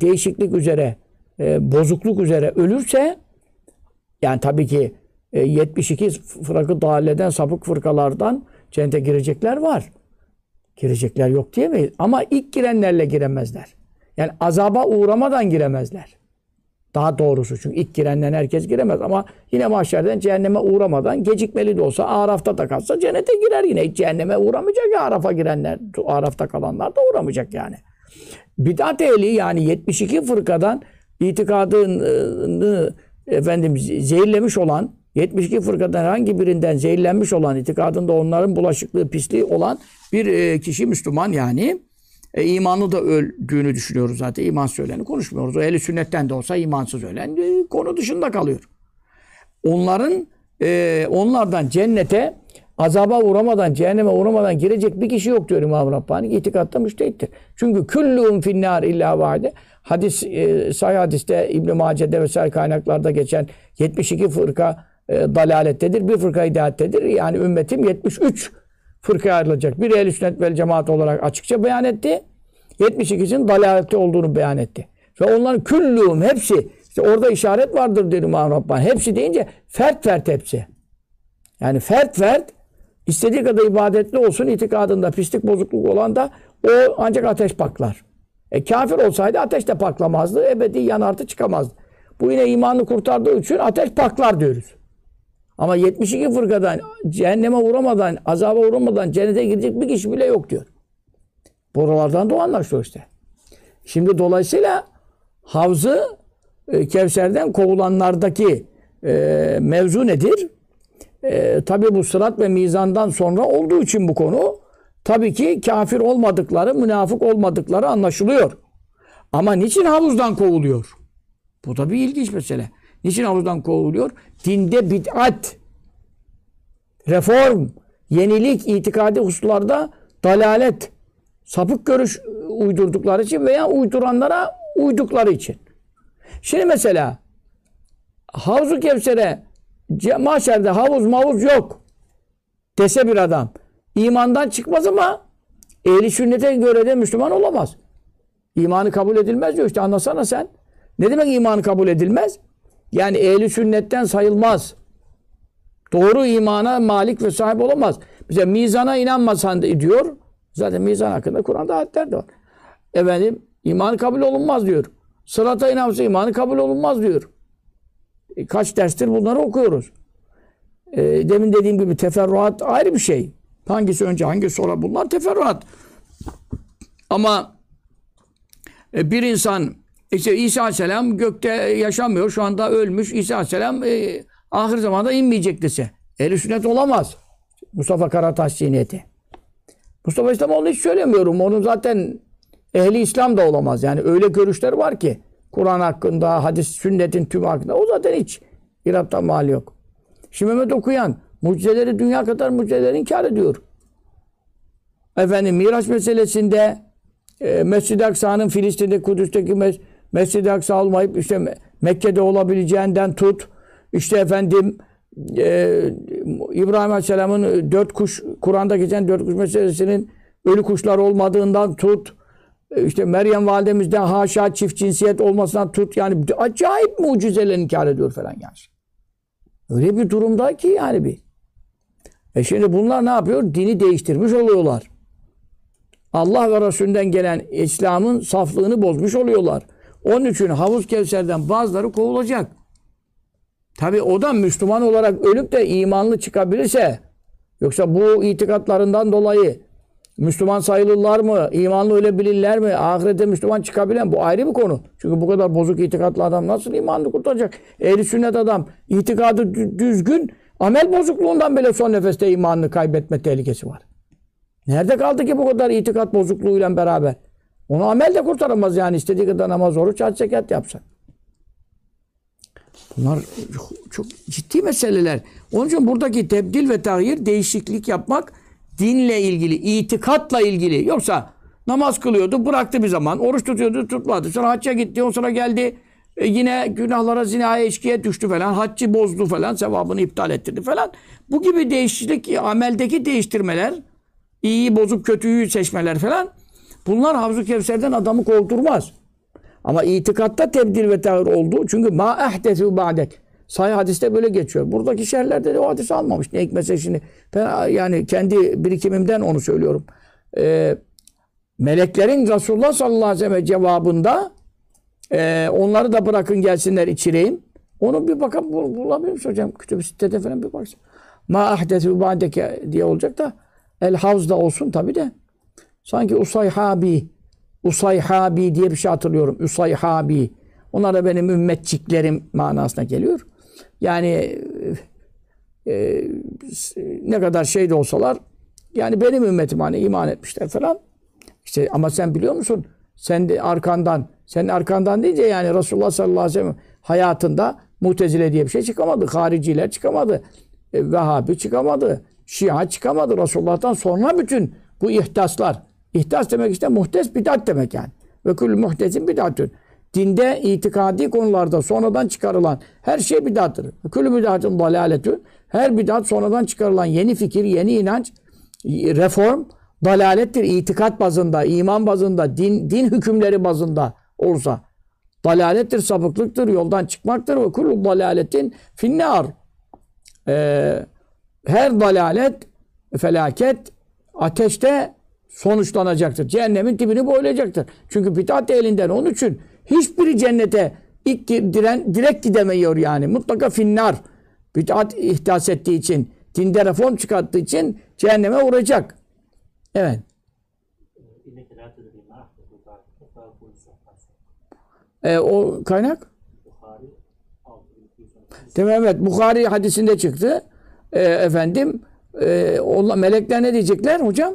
değişiklik üzere e, bozukluk üzere ölürse yani tabii ki e, 72 fırkı dahileden sapık fırkalardan cennete girecekler var. Girecekler yok diyemeyiz. Ama ilk girenlerle giremezler. Yani azaba uğramadan giremezler. Daha doğrusu çünkü ilk girenden herkes giremez ama yine mahşerden cehenneme uğramadan gecikmeli de olsa Araf'ta da kalsa cennete girer yine. Hiç cehenneme uğramayacak ya Araf'a girenler, Araf'ta kalanlar da uğramayacak yani. Bidat ehli yani 72 fırkadan itikadını efendim zehirlemiş olan 72 fırkadan herhangi birinden zehirlenmiş olan itikadında onların bulaşıklığı, pisliği olan bir e, kişi Müslüman yani e, imanı da öldüğünü düşünüyoruz zaten. İman söyleni konuşmuyoruz. O ehli sünnetten de olsa imansız ölen e, konu dışında kalıyor. Onların e, onlardan cennete azaba uğramadan, cehenneme uğramadan girecek bir kişi yok diyor İmam Rabbani. İtikatta müştehittir. Çünkü küllûhum finnâr illa vâde. Hadis, e, sahih hadiste İbn-i Mace'de vesaire kaynaklarda geçen 72 fırka e, dalalettedir. Bir fırka hidayettedir. Yani ümmetim 73 fırkaya ayrılacak. Bir ehl sünnet vel cemaat olarak açıkça beyan etti. 72'sinin dalalette olduğunu beyan etti. Ve onların küllüğüm hepsi işte orada işaret vardır dedi İmam Rabbani. Hepsi deyince fert fert hepsi. Yani fert fert istediği kadar ibadetli olsun itikadında pislik bozukluk olan da o ancak ateş paklar. E kafir olsaydı ateş de paklamazdı. Ebedi yanartı çıkamazdı. Bu yine imanı kurtardığı için ateş paklar diyoruz. Ama 72 fırkadan cehenneme uğramadan, azaba uğramadan cennete girecek bir kişi bile yok diyor. Buralardan da o anlaşılıyor işte. Şimdi dolayısıyla havzı e, Kevser'den kovulanlardaki e, mevzu nedir? E, tabi bu sırat ve mizandan sonra olduğu için bu konu tabii ki kafir olmadıkları, münafık olmadıkları anlaşılıyor. Ama niçin havuzdan kovuluyor? Bu da bir ilginç mesele. Niçin havuzdan kovuluyor? Dinde bid'at, reform, yenilik, itikadi hususlarda dalalet, sapık görüş uydurdukları için veya uyduranlara uydukları için. Şimdi mesela Havzu Kevser'e mahşerde havuz mavuz yok dese bir adam imandan çıkmaz ama ehli sünnete göre de Müslüman olamaz. İmanı kabul edilmez diyor işte anlasana sen. Ne demek imanı kabul edilmez? Yani ehli sünnetten sayılmaz. Doğru imana malik ve sahip olamaz. Bize mizana inanmasan diyor. Zaten mizan hakkında Kur'an'da ayetler de var. Efendim imanı kabul olunmaz diyor. Sırata inanmasa imanı kabul olunmaz diyor. E, kaç derstir bunları okuyoruz. E, demin dediğim gibi teferruat ayrı bir şey. Hangisi önce hangisi sonra bunlar teferruat. Ama e, bir insan işte İsa Aleyhisselam gökte yaşamıyor. Şu anda ölmüş. İsa Aleyhisselam e, ahir zamanda inmeyecek dese. Ehl-i sünnet olamaz. Mustafa Karataş zihniyeti. Mustafa İslamoğlu hiç söylemiyorum. Onun zaten ehli İslam da olamaz. Yani öyle görüşler var ki Kur'an hakkında, hadis, sünnetin tüm hakkında. O zaten hiç iraptan mal yok. Şimdi Mehmet okuyan mucizeleri dünya kadar mucizeleri inkar ediyor. Efendim Miraç meselesinde e, Mescid-i Aksa'nın Filistin'de, Kudüs'teki mes Mescid-i Aksa olmayıp işte Mekke'de olabileceğinden tut. İşte efendim e, İbrahim Aleyhisselam'ın dört kuş, Kur'an'da geçen dört kuş meselesinin ölü kuşlar olmadığından tut. E, işte Meryem validemizden haşa çift cinsiyet olmasından tut. Yani acayip mucizeler inkar ediyor falan yani. Öyle bir durumda ki yani bir. E şimdi bunlar ne yapıyor? Dini değiştirmiş oluyorlar. Allah ve Resulünden gelen İslam'ın saflığını bozmuş oluyorlar. Onun için Havuz Kevser'den bazıları kovulacak. Tabi o da Müslüman olarak ölüp de imanlı çıkabilirse yoksa bu itikatlarından dolayı Müslüman sayılırlar mı? İmanlı ölebilirler mi? Ahirete Müslüman çıkabilen bu ayrı bir konu. Çünkü bu kadar bozuk itikatlı adam nasıl imanlı kurtaracak? Ehli sünnet adam itikadı düzgün amel bozukluğundan bile son nefeste imanını kaybetme tehlikesi var. Nerede kaldı ki bu kadar itikat bozukluğuyla beraber? Onu amel de kurtaramaz yani istediği kadar namaz, oruç, hac, zekat yapsa. Bunlar çok ciddi meseleler. Onun için buradaki tebdil ve tahir değişiklik yapmak dinle ilgili, itikatla ilgili. Yoksa namaz kılıyordu, bıraktı bir zaman. Oruç tutuyordu, tutmadı. Sonra hacca gitti, o sonra geldi. E yine günahlara, zinaya, eşkiye düştü falan. Haccı bozdu falan, sevabını iptal ettirdi falan. Bu gibi değişiklik, ameldeki değiştirmeler, iyiyi bozup kötüyü seçmeler falan. Bunlar Havzu Kevser'den adamı kovdurmaz. Ama itikatta tebdil ve tağır oldu. Çünkü ma ehdesu ba'dek. Sahih hadiste böyle geçiyor. Buradaki şerhlerde de o hadisi almamış. Ne hikmetse şimdi. Ben yani kendi birikimimden onu söylüyorum. Ee, meleklerin Resulullah sallallahu aleyhi ve sellem cevabında e, onları da bırakın gelsinler içireyim. Onu bir bakın bul, bulabilir misin hocam? Kütüb-i Sitte'de falan bir baksın. Ma ahdesu ba'deke diye olacak da El Havz'da olsun tabi de. Sanki Usayhabi Usayhabi diye bir şey hatırlıyorum. Usayhabi. Onlar da benim ümmetçiklerim manasına geliyor. Yani e, ne kadar şey de olsalar yani benim ümmetim hani iman etmişler falan. İşte ama sen biliyor musun? Sen de arkandan, senin arkandan deyince yani Resulullah sallallahu aleyhi ve sellem hayatında Mutezile diye bir şey çıkamadı. Hariciler çıkamadı. E, Vehhabi çıkamadı. Şia çıkamadı. Resulullah'tan sonra bütün bu ihtaslar. İhtas demek işte muhtes bidat demek yani. Ve kül muhtesin bidatün. Dinde itikadi konularda sonradan çıkarılan her şey bidattır. Külü bidatın dalaletün. Her bidat sonradan çıkarılan yeni fikir, yeni inanç, reform dalalettir. İtikat bazında, iman bazında, din, din hükümleri bazında olsa. Dalalettir, sapıklıktır, yoldan çıkmaktır. Ve kullu dalaletin finnar. Ee, her dalalet, felaket ateşte sonuçlanacaktır. Cehennemin dibini boylayacaktır. Çünkü bidat elinden onun için hiçbiri cennete ilk diren, direkt gidemiyor yani. Mutlaka finnar. Bidat ihdas ettiği için, dinde reform çıkarttığı için cehenneme uğrayacak. Evet. E, o kaynak? Değil Evet. Bukhari hadisinde çıktı. E, efendim e, melekler ne diyecekler hocam?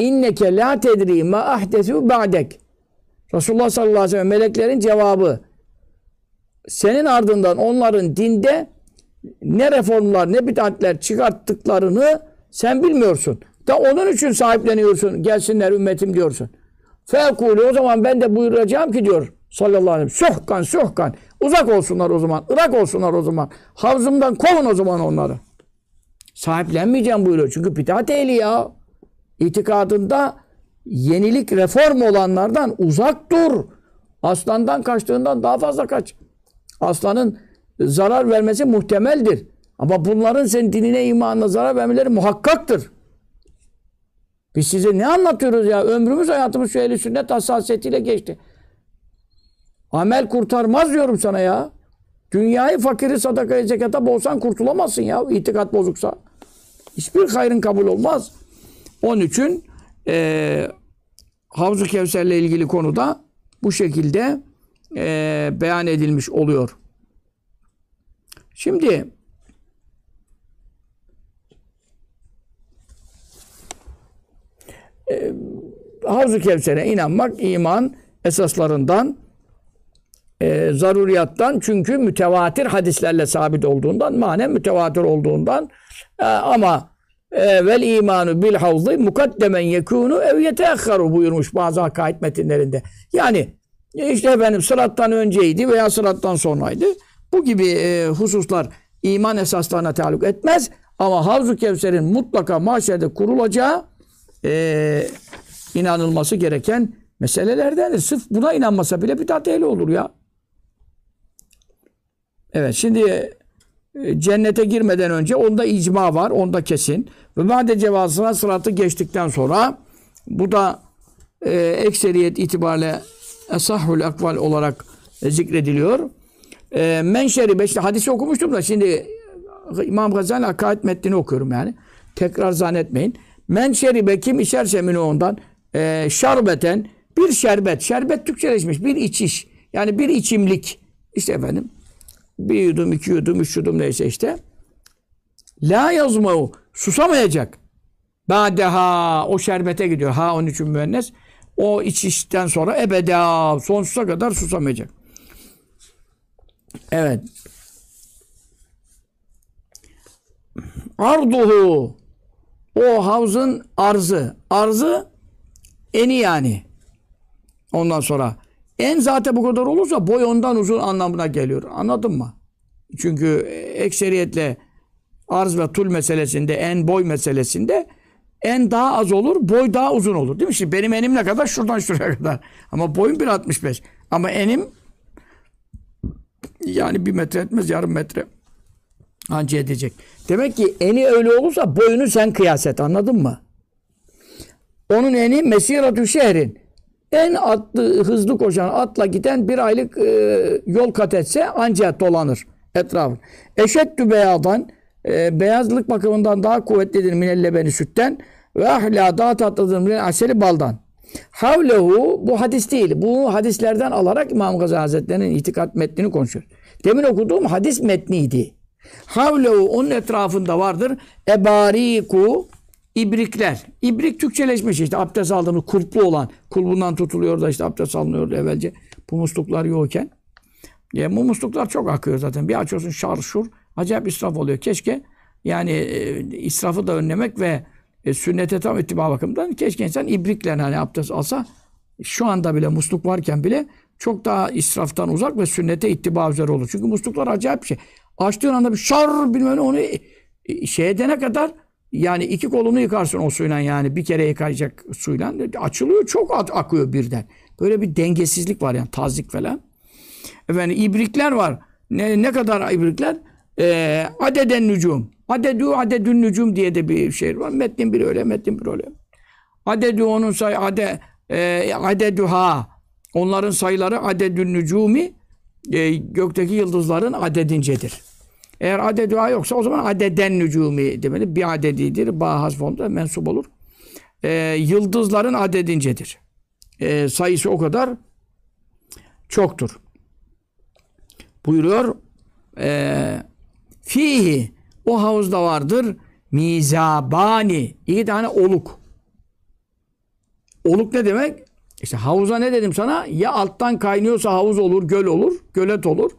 İnneke la tedri ma ahdesu ba'dek. Resulullah sallallahu aleyhi ve sellem meleklerin cevabı. Senin ardından onların dinde ne reformlar ne bid'atler çıkarttıklarını sen bilmiyorsun. Da onun için sahipleniyorsun. Gelsinler ümmetim diyorsun. Fekulu o zaman ben de buyuracağım ki diyor sallallahu aleyhi ve sellem. Suhkan suhkan. Uzak olsunlar o zaman. Irak olsunlar o zaman. Havzımdan kovun o zaman onları. Sahiplenmeyeceğim buyuruyor. Çünkü bidat ehli ya. İtikadında yenilik, reform olanlardan uzak dur. Aslandan kaçtığından daha fazla kaç. Aslanın zarar vermesi muhtemeldir. Ama bunların senin dinine, imanına zarar vermeleri muhakkaktır. Biz size ne anlatıyoruz ya? Ömrümüz, hayatımız şu ehli sünnet hassasiyetiyle geçti. Amel kurtarmaz diyorum sana ya. Dünyayı fakiri sadakaya zekata bolsan kurtulamazsın ya. İtikat bozuksa. Hiçbir hayrın kabul olmaz. Onun için e, Havzu Kevser'le ilgili konuda bu şekilde e, beyan edilmiş oluyor. Şimdi e, Havzu Kevser'e inanmak iman esaslarından e, zaruriyattan çünkü mütevatir hadislerle sabit olduğundan manen mütevatir olduğundan e, ama e, vel imanu bil havzı mukaddemen yekunu ev yeteakharu buyurmuş bazı hakaid metinlerinde. Yani işte efendim sırattan önceydi veya sırattan sonraydı. Bu gibi e, hususlar iman esaslarına taluk etmez. Ama Havzu Kevser'in mutlaka mahşerde kurulacağı e, inanılması gereken meselelerdendir. Sırf buna inanmasa bile bidat ehli olur ya. Evet şimdi e, cennete girmeden önce onda icma var. Onda kesin. Ve madde cevazına sıratı geçtikten sonra bu da e, ekseriyet itibariyle esahhul akval olarak e, zikrediliyor. E, menşeri işte hadisi okumuştum da şimdi İmam Gazali Hakaid metnini okuyorum yani. Tekrar zannetmeyin. Men şeribe kim içerse minü ondan e, şarbeten bir şerbet. Şerbet Türkçeleşmiş. Bir içiş. Yani bir içimlik. İşte efendim bir yudum, iki yudum, üç yudum neyse işte. La yazmahu. Susamayacak. Badeha. O şerbete gidiyor. Ha onun için müennes. O içişten sonra ebeda. Sonsuza kadar susamayacak. Evet. Arduhu. O havzın arzı. Arzı eni yani. Ondan sonra en zaten bu kadar olursa boy ondan uzun anlamına geliyor. Anladın mı? Çünkü ekseriyetle arz ve tul meselesinde, en boy meselesinde En daha az olur, boy daha uzun olur. Değil mi? Şimdi benim enim ne kadar? Şuradan şuraya kadar. Ama boyum 1.65. Ama enim yani bir metre etmez, yarım metre anca edecek. Demek ki eni öyle olursa boyunu sen kıyas et. Anladın mı? Onun eni mesiratü şehrin. En atlı, hızlı koşan atla giden bir aylık e, yol kat etse ancak dolanır etrafı. Eşeddü beyadan e, beyazlık bakımından daha kuvvetlidir minellebeni sütten ve ahla daha tatlıdır minel aseli baldan. Havlehu bu hadis değil. Bu hadislerden alarak İmam Gazali Hazretleri'nin itikat metnini konuşuyor. Demin okuduğum hadis metniydi. Havlehu onun etrafında vardır. Ebariku ibrikler. İbrik Türkçeleşmiş işte abdest aldığımız kulplu olan. Kulbundan tutuluyor da işte abdest alınıyordu evvelce. Bu musluklar yokken. Ya, bu musluklar çok akıyor zaten. Bir açıyorsun şarşur. Acayip israf oluyor. Keşke yani e, israfı da önlemek ve e, sünnete tam ittiba bakımından keşke insan ibrikle hani abdest alsa şu anda bile musluk varken bile çok daha israftan uzak ve sünnete ittiba üzere olur. Çünkü musluklar acayip bir şey. Açtığın anda bir şar bilmem ne onu e, şey edene kadar yani iki kolunu yıkarsın o suyla yani bir kere yıkayacak suyla açılıyor çok ak- akıyor birden. Böyle bir dengesizlik var yani tazik falan. Efendim ibrikler var. Ne, ne kadar ibrikler? Ee, adeden nücum. Adedü adedün nücum diye de bir şey var. Metnin bir öyle, metnin bir öyle. Adedü onun say ade e, adedüha. Onların sayıları adedün nücumi e, gökteki yıldızların adedincedir. Eğer adedüha yoksa o zaman adeden nücumi demeli. Bir adedidir. Ba hasfonda mensup olur. E, yıldızların adedincedir. E, sayısı o kadar çoktur. Buyuruyor. E, fihi o havuzda vardır mizabani. iki tane oluk. Oluk ne demek? İşte havuza ne dedim sana? Ya alttan kaynıyorsa havuz olur, göl olur, gölet olur.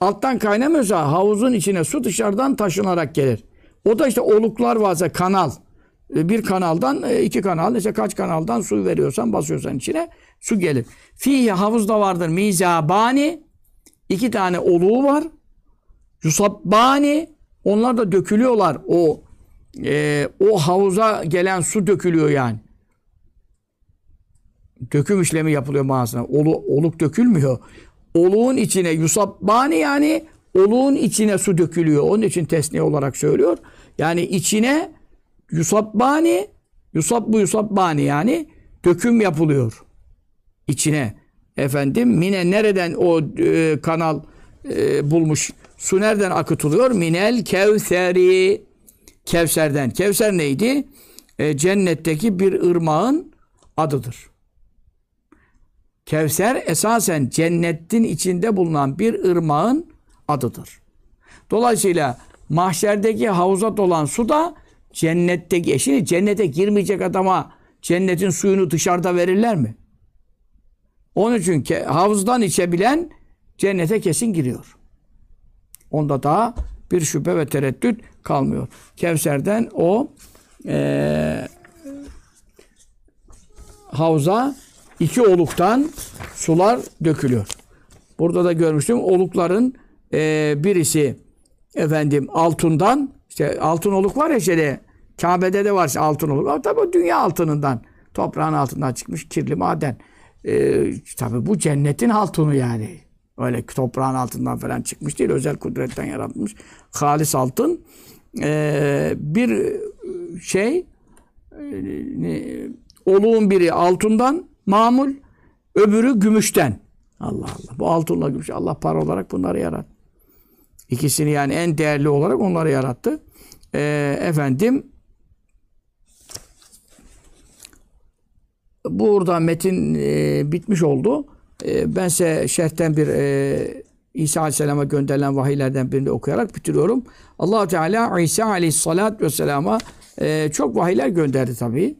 Alttan kaynamıyorsa havuzun içine su dışarıdan taşınarak gelir. O da işte oluklar varsa kanal. E, Bir kanaldan e, iki kanal işte kaç kanaldan su veriyorsan basıyorsan içine su gelir. Fihi havuzda vardır mizabani. iki tane oluğu var. Yusabbani onlar da dökülüyorlar. O e, o havuza gelen su dökülüyor yani. Döküm işlemi yapılıyor mağazına. Olu, oluk dökülmüyor. Oluğun içine yusabbani yani oluğun içine su dökülüyor. Onun için tesniye olarak söylüyor. Yani içine yusabbani yusabbu yusabbani yani döküm yapılıyor. İçine. Efendim mine nereden o e, kanal e, bulmuş Su nereden akıtılıyor? Minel kevseri. Kevser'den. Kevser neydi? E, cennetteki bir ırmağın adıdır. Kevser esasen cennetin içinde bulunan bir ırmağın adıdır. Dolayısıyla mahşerdeki havuza dolan su da cennetteki, şimdi cennete girmeyecek adama cennetin suyunu dışarıda verirler mi? Onun için ki havuzdan içebilen cennete kesin giriyor. Onda daha bir şüphe ve tereddüt kalmıyor. Kevser'den o e, havuza iki oluktan sular dökülüyor. Burada da görmüştüm olukların e, birisi efendim altından işte altın oluk var ya şeyde Kabe'de de var altın oluk. Ama tabii dünya altınından toprağın altından çıkmış kirli maden. E, tabii bu cennetin altını yani. Öyle toprağın altından falan çıkmış değil. Özel kudretten yaratmış. Halis altın. Ee, bir şey e, oluğun biri altından mamul öbürü gümüşten. Allah Allah. Bu altınla gümüş. Allah para olarak bunları yarattı. İkisini yani en değerli olarak onları yarattı. Ee, efendim burada metin e, bitmiş oldu. E, ben size şerhten bir e, İsa Aleyhisselam'a gönderilen vahiylerden birini okuyarak bitiriyorum. allah Teala İsa Aleyhisselatü Vesselam'a e, çok vahiyler gönderdi tabii.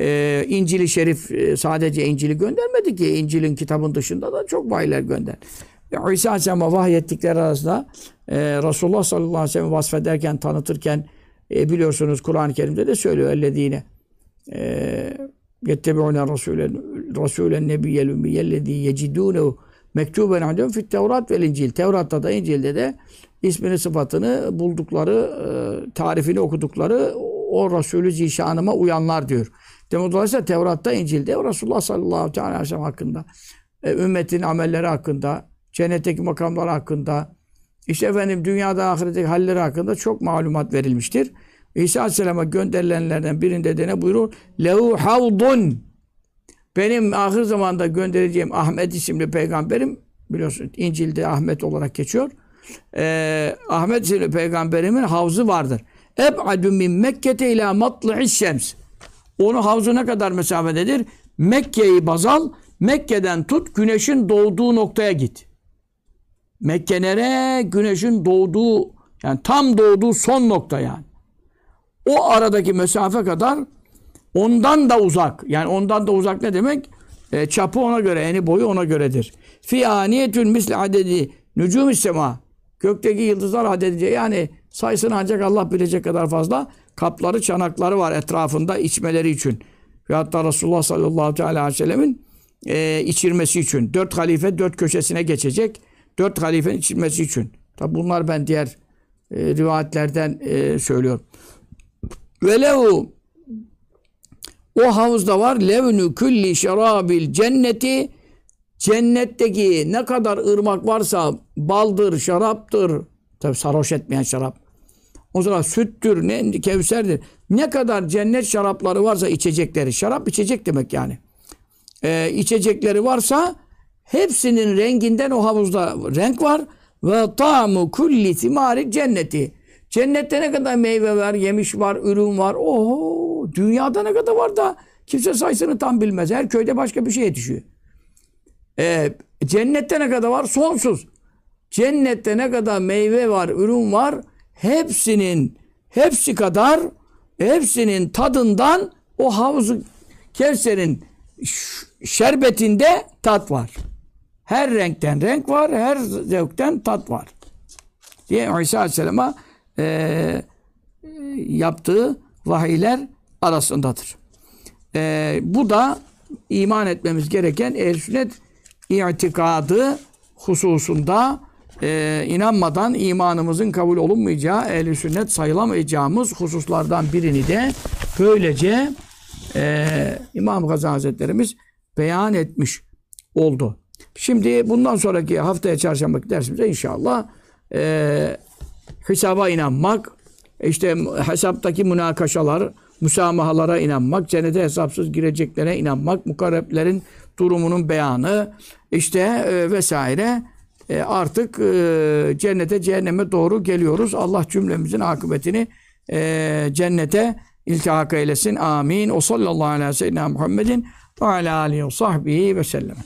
E, İncil-i Şerif e, sadece İncil'i göndermedi ki. İncil'in kitabın dışında da çok vahiyler gönderdi. E, İsa Aleyhisselam'a vahyettikleri arasında e, Resulullah sallallahu aleyhi ve sellem vasfederken, tanıtırken e, biliyorsunuz Kur'an-ı Kerim'de de söylüyor. Ellezine e, yettebi'une rasulen rasulen nebiyyel ümmiyellezî yecidûnehu mektuben aleyhim fit Tevrat ve İncil. Tevrat'ta da İncil'de de ismini sıfatını buldukları, e, tarifini okudukları o Resulü zişanıma uyanlar diyor. Dolayısıyla Tevrat'ta, İncil'de Resulullah sallallahu aleyhi ve sellem hakkında, e, ümmetin amelleri hakkında, cennetteki makamları hakkında, işte efendim dünyada ahiretteki halleri hakkında çok malumat verilmiştir. İsa Aleyhisselam'a gönderilenlerden birinde de ne buyurur? Lehu havdun. Benim ahir zamanda göndereceğim Ahmet isimli peygamberim, biliyorsun İncil'de Ahmet olarak geçiyor. Ee, Ahmet isimli peygamberimin havzı vardır. Eb'adu min Mekke'te ila matlı'i şems. Onun havzu ne kadar mesafededir? Mekke'yi baz al, Mekke'den tut, güneşin doğduğu noktaya git. Mekke nere? Güneşin doğduğu, yani tam doğduğu son nokta yani. O aradaki mesafe kadar ondan da uzak. Yani ondan da uzak ne demek? E, çapı ona göre, eni boyu ona göredir. Fi aniyetün misli adedi nücum sema. Gökteki yıldızlar adedince yani sayısını ancak Allah bilecek kadar fazla kapları, çanakları var etrafında içmeleri için. Ve hatta Resulullah sallallahu aleyhi ve sellemin e, içirmesi için. Dört halife dört köşesine geçecek. Dört halifenin içirmesi için. Tabi bunlar ben diğer e, rivayetlerden e, söylüyorum. Ve lehu o havuzda var levnü külli şerabil cenneti cennetteki ne kadar ırmak varsa baldır, şaraptır. Tabi sarhoş etmeyen şarap. O zaman süttür, ne, kevserdir. Ne kadar cennet şarapları varsa içecekleri. Şarap içecek demek yani. Ee, içecekleri varsa hepsinin renginden o havuzda renk var. Ve ta'mu kulli thimari cenneti. Cennette ne kadar meyve var, yemiş var, ürün var. Oho, dünyada ne kadar var da kimse sayısını tam bilmez. Her köyde başka bir şey yetişiyor. Ee, cennette ne kadar var? Sonsuz. Cennette ne kadar meyve var, ürün var. Hepsinin, hepsi kadar, hepsinin tadından o havuzu Kevser'in şerbetinde tat var. Her renkten renk var, her zevkten tat var. Diye İsa Aleyhisselam'a e, yaptığı vahiyler arasındadır. E, bu da iman etmemiz gereken ehl sünnet itikadı hususunda e, inanmadan imanımızın kabul olunmayacağı, ehl sünnet sayılamayacağımız hususlardan birini de böylece e, İmam Gazali Hazretlerimiz beyan etmiş oldu. Şimdi bundan sonraki haftaya çarşamba dersimizde inşallah e, hesaba inanmak, işte hesaptaki münakaşalar, müsamahalara inanmak, cennete hesapsız gireceklere inanmak, mukarreplerin durumunun beyanı, işte e, vesaire e, artık e, cennete, cehenneme doğru geliyoruz. Allah cümlemizin akıbetini e, cennete iltihak eylesin. Amin. O sallallahu aleyhi ve sellem Muhammedin ve ala alihi ve sahbihi ve sellem.